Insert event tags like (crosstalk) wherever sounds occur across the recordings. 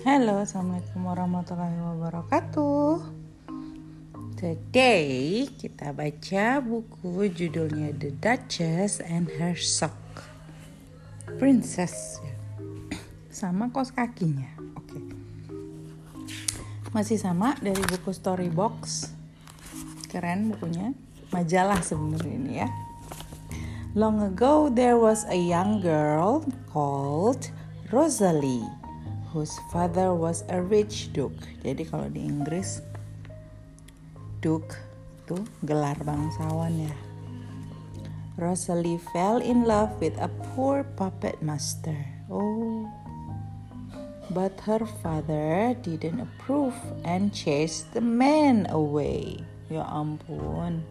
Halo, Assalamualaikum warahmatullahi wabarakatuh. Today kita baca buku judulnya The Duchess and Her Sock. Princess. Sama kos kakinya. Oke. Masih sama dari buku Storybox. Keren bukunya. Majalah sebenarnya ini ya. Long ago there was a young girl called Rosalie whose father was a rich duke. Jadi kalau di Inggris duke tuh gelar bangsawan ya. Rosalie fell in love with a poor puppet master. Oh. But her father didn't approve and chased the man away. Ya ampun.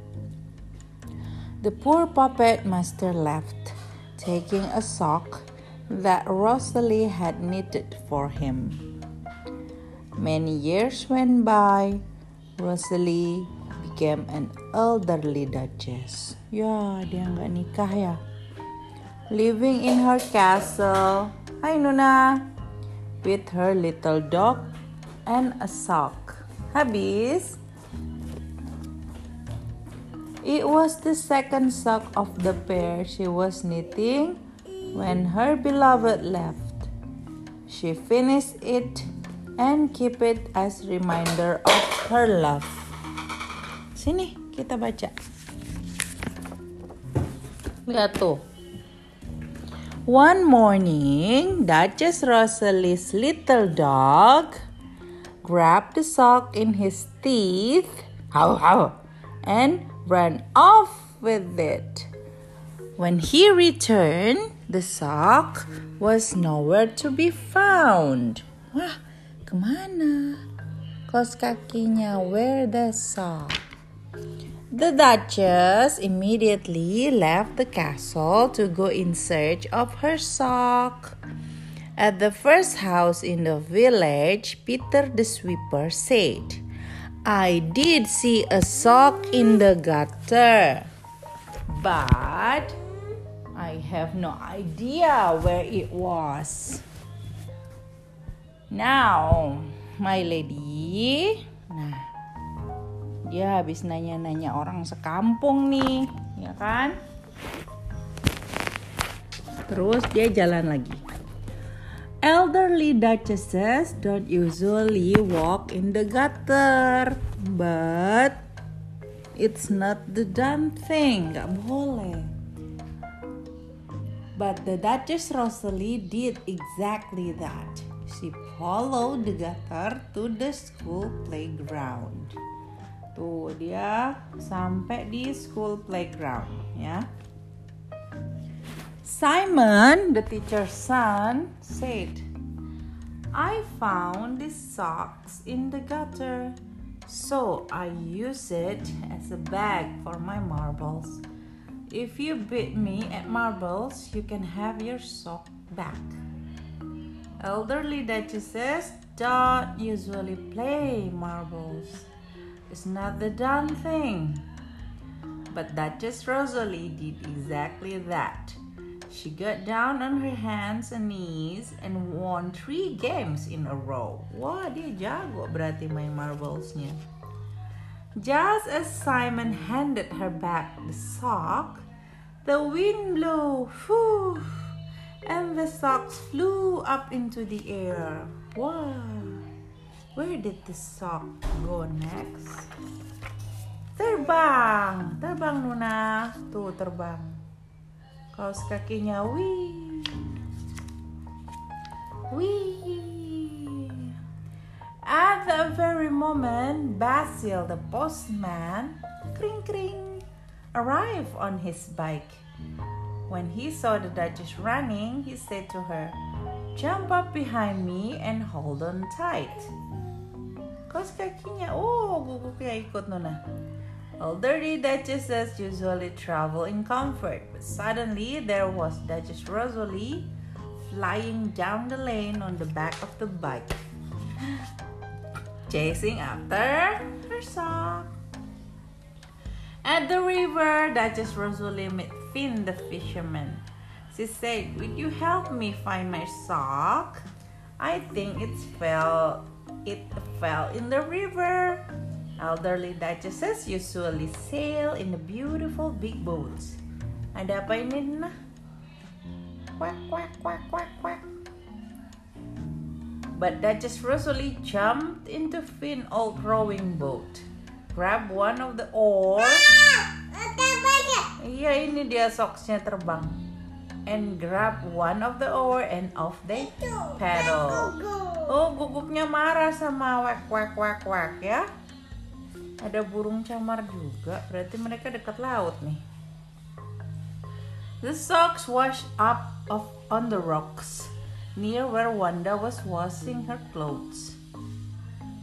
The poor puppet master left, taking a sock that Rosalie had knitted for him. Many years went by. Rosalie became an elderly duchess. Ya, dia nggak nikah ya. Living in her castle. Hai Nuna. With her little dog and a sock. Habis. It was the second sock of the pair she was knitting when her beloved left. She finished it and keep it as reminder of her love. Sini kita baca. Lihat tuh. One morning, Duchess Rosalie's little dog grabbed the sock in his teeth, how how, and ran off with it. When he returned, the sock was nowhere to be found. Wah, kemana? Kos kakinya, where the sock? The Duchess immediately left the castle to go in search of her sock. At the first house in the village, Peter the sweeper said, I did see a sock in the gutter, but I have no idea where it was. Now, my lady, nah, dia habis nanya-nanya orang sekampung nih, ya kan? Terus dia jalan lagi. Elderly duchesses don't usually walk in the gutter, but it's not the done thing, nggak boleh. But the Duchess Rosalie did exactly that. She followed the gutter to the school playground. Tuh dia sampai di school playground ya. Simon, the teacher's son, said, I found these socks in the gutter, so I use it as a bag for my marbles. If you beat me at marbles, you can have your sock back. Elderly duchesses don't usually play marbles. It's not the done thing. But Duchess Rosalie did exactly that. She got down on her hands and knees and won three games in a row. Wah, dia jago berarti main marblesnya. Just as Simon handed her back the sock, the wind blew, whew, and the socks flew up into the air. Wow! Where did the sock go next? Terbang, terbang Nuna, tuh terbang. Kaos kakinya, wih, wih. Moment, Basil the postman, kring kring, arrived on his bike. When he saw the Duchess running, he said to her, Jump up behind me and hold on tight. Kaos kakinya, oh guguknya ikut Nona. Elderly duchesses usually travel in comfort, but suddenly there was Duchess Rosalie flying down the lane on the back of the bike, (laughs) chasing after her sock. At the river, Duchess Rosalie met Finn the fisherman. She said, Will you help me find my sock? I think it fell it fell in the river. Elderly duchesses usually sail in the beautiful big boats. Ada apa ini? Quack, quack, quack, quack, quack. But Duchess Rosalie jumped into Finn old rowing boat, grabbed one of the oars. Iya, ini dia soksnya terbang. And grab one of the oar and off they paddle. Oh, guguknya marah sama wak wak wak wak ya. Ada burung camar juga, berarti mereka dekat laut nih. The socks washed up of on the rocks near where Wanda was washing her clothes.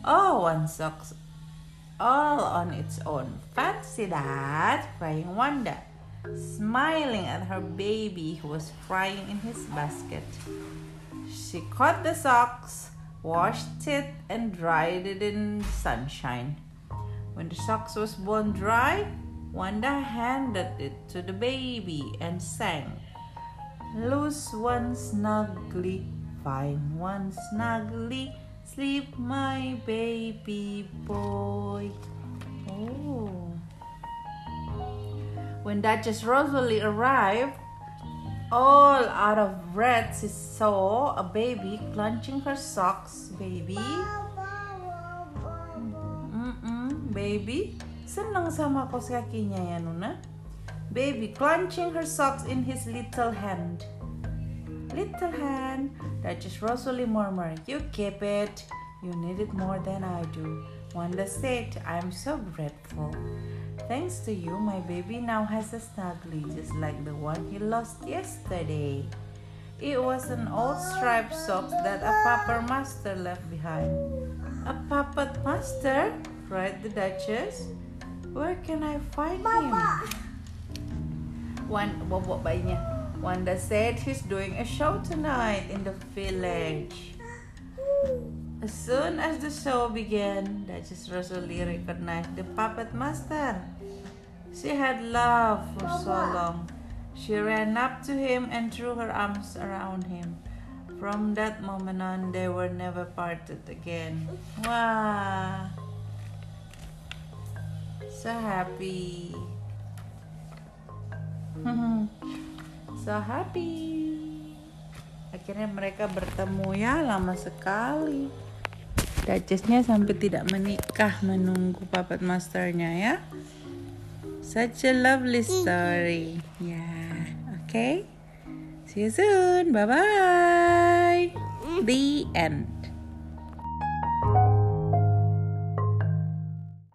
Oh, one socks all on its own. Fancy that, crying Wanda, smiling at her baby who was crying in his basket. She caught the socks, washed it, and dried it in the sunshine. When the socks was bone dry, Wanda handed it to the baby and sang, Loose one snugly, find one snugly, sleep my baby boy. Oh. When Duchess Rosalie arrived, all out of breath, she saw a baby clutching her socks. Baby, Mm-mm, baby. Senang sama kos kakinya ya Nuna. Baby clenching her socks in his little hand. Little hand, Duchess Rosalie murmured, You keep it. You need it more than I do. Wanda said, I'm so grateful. Thanks to you, my baby now has a snuggly just like the one he lost yesterday. It was an old striped sock that a puppet master left behind. A puppet master? cried the Duchess. Where can I find him? One bobok bayinya. Wanda said he's doing a show tonight in the village. As soon as the show began, Duchess Rosalie recognized the puppet master. She had loved for so long. She ran up to him and threw her arms around him. From that moment on, they were never parted again. Wow! So happy. So happy. Akhirnya mereka bertemu ya lama sekali. Duchessnya sampai tidak menikah menunggu puppet masternya ya. Such a lovely story. Yeah. Okay. See you soon. Bye bye. The end.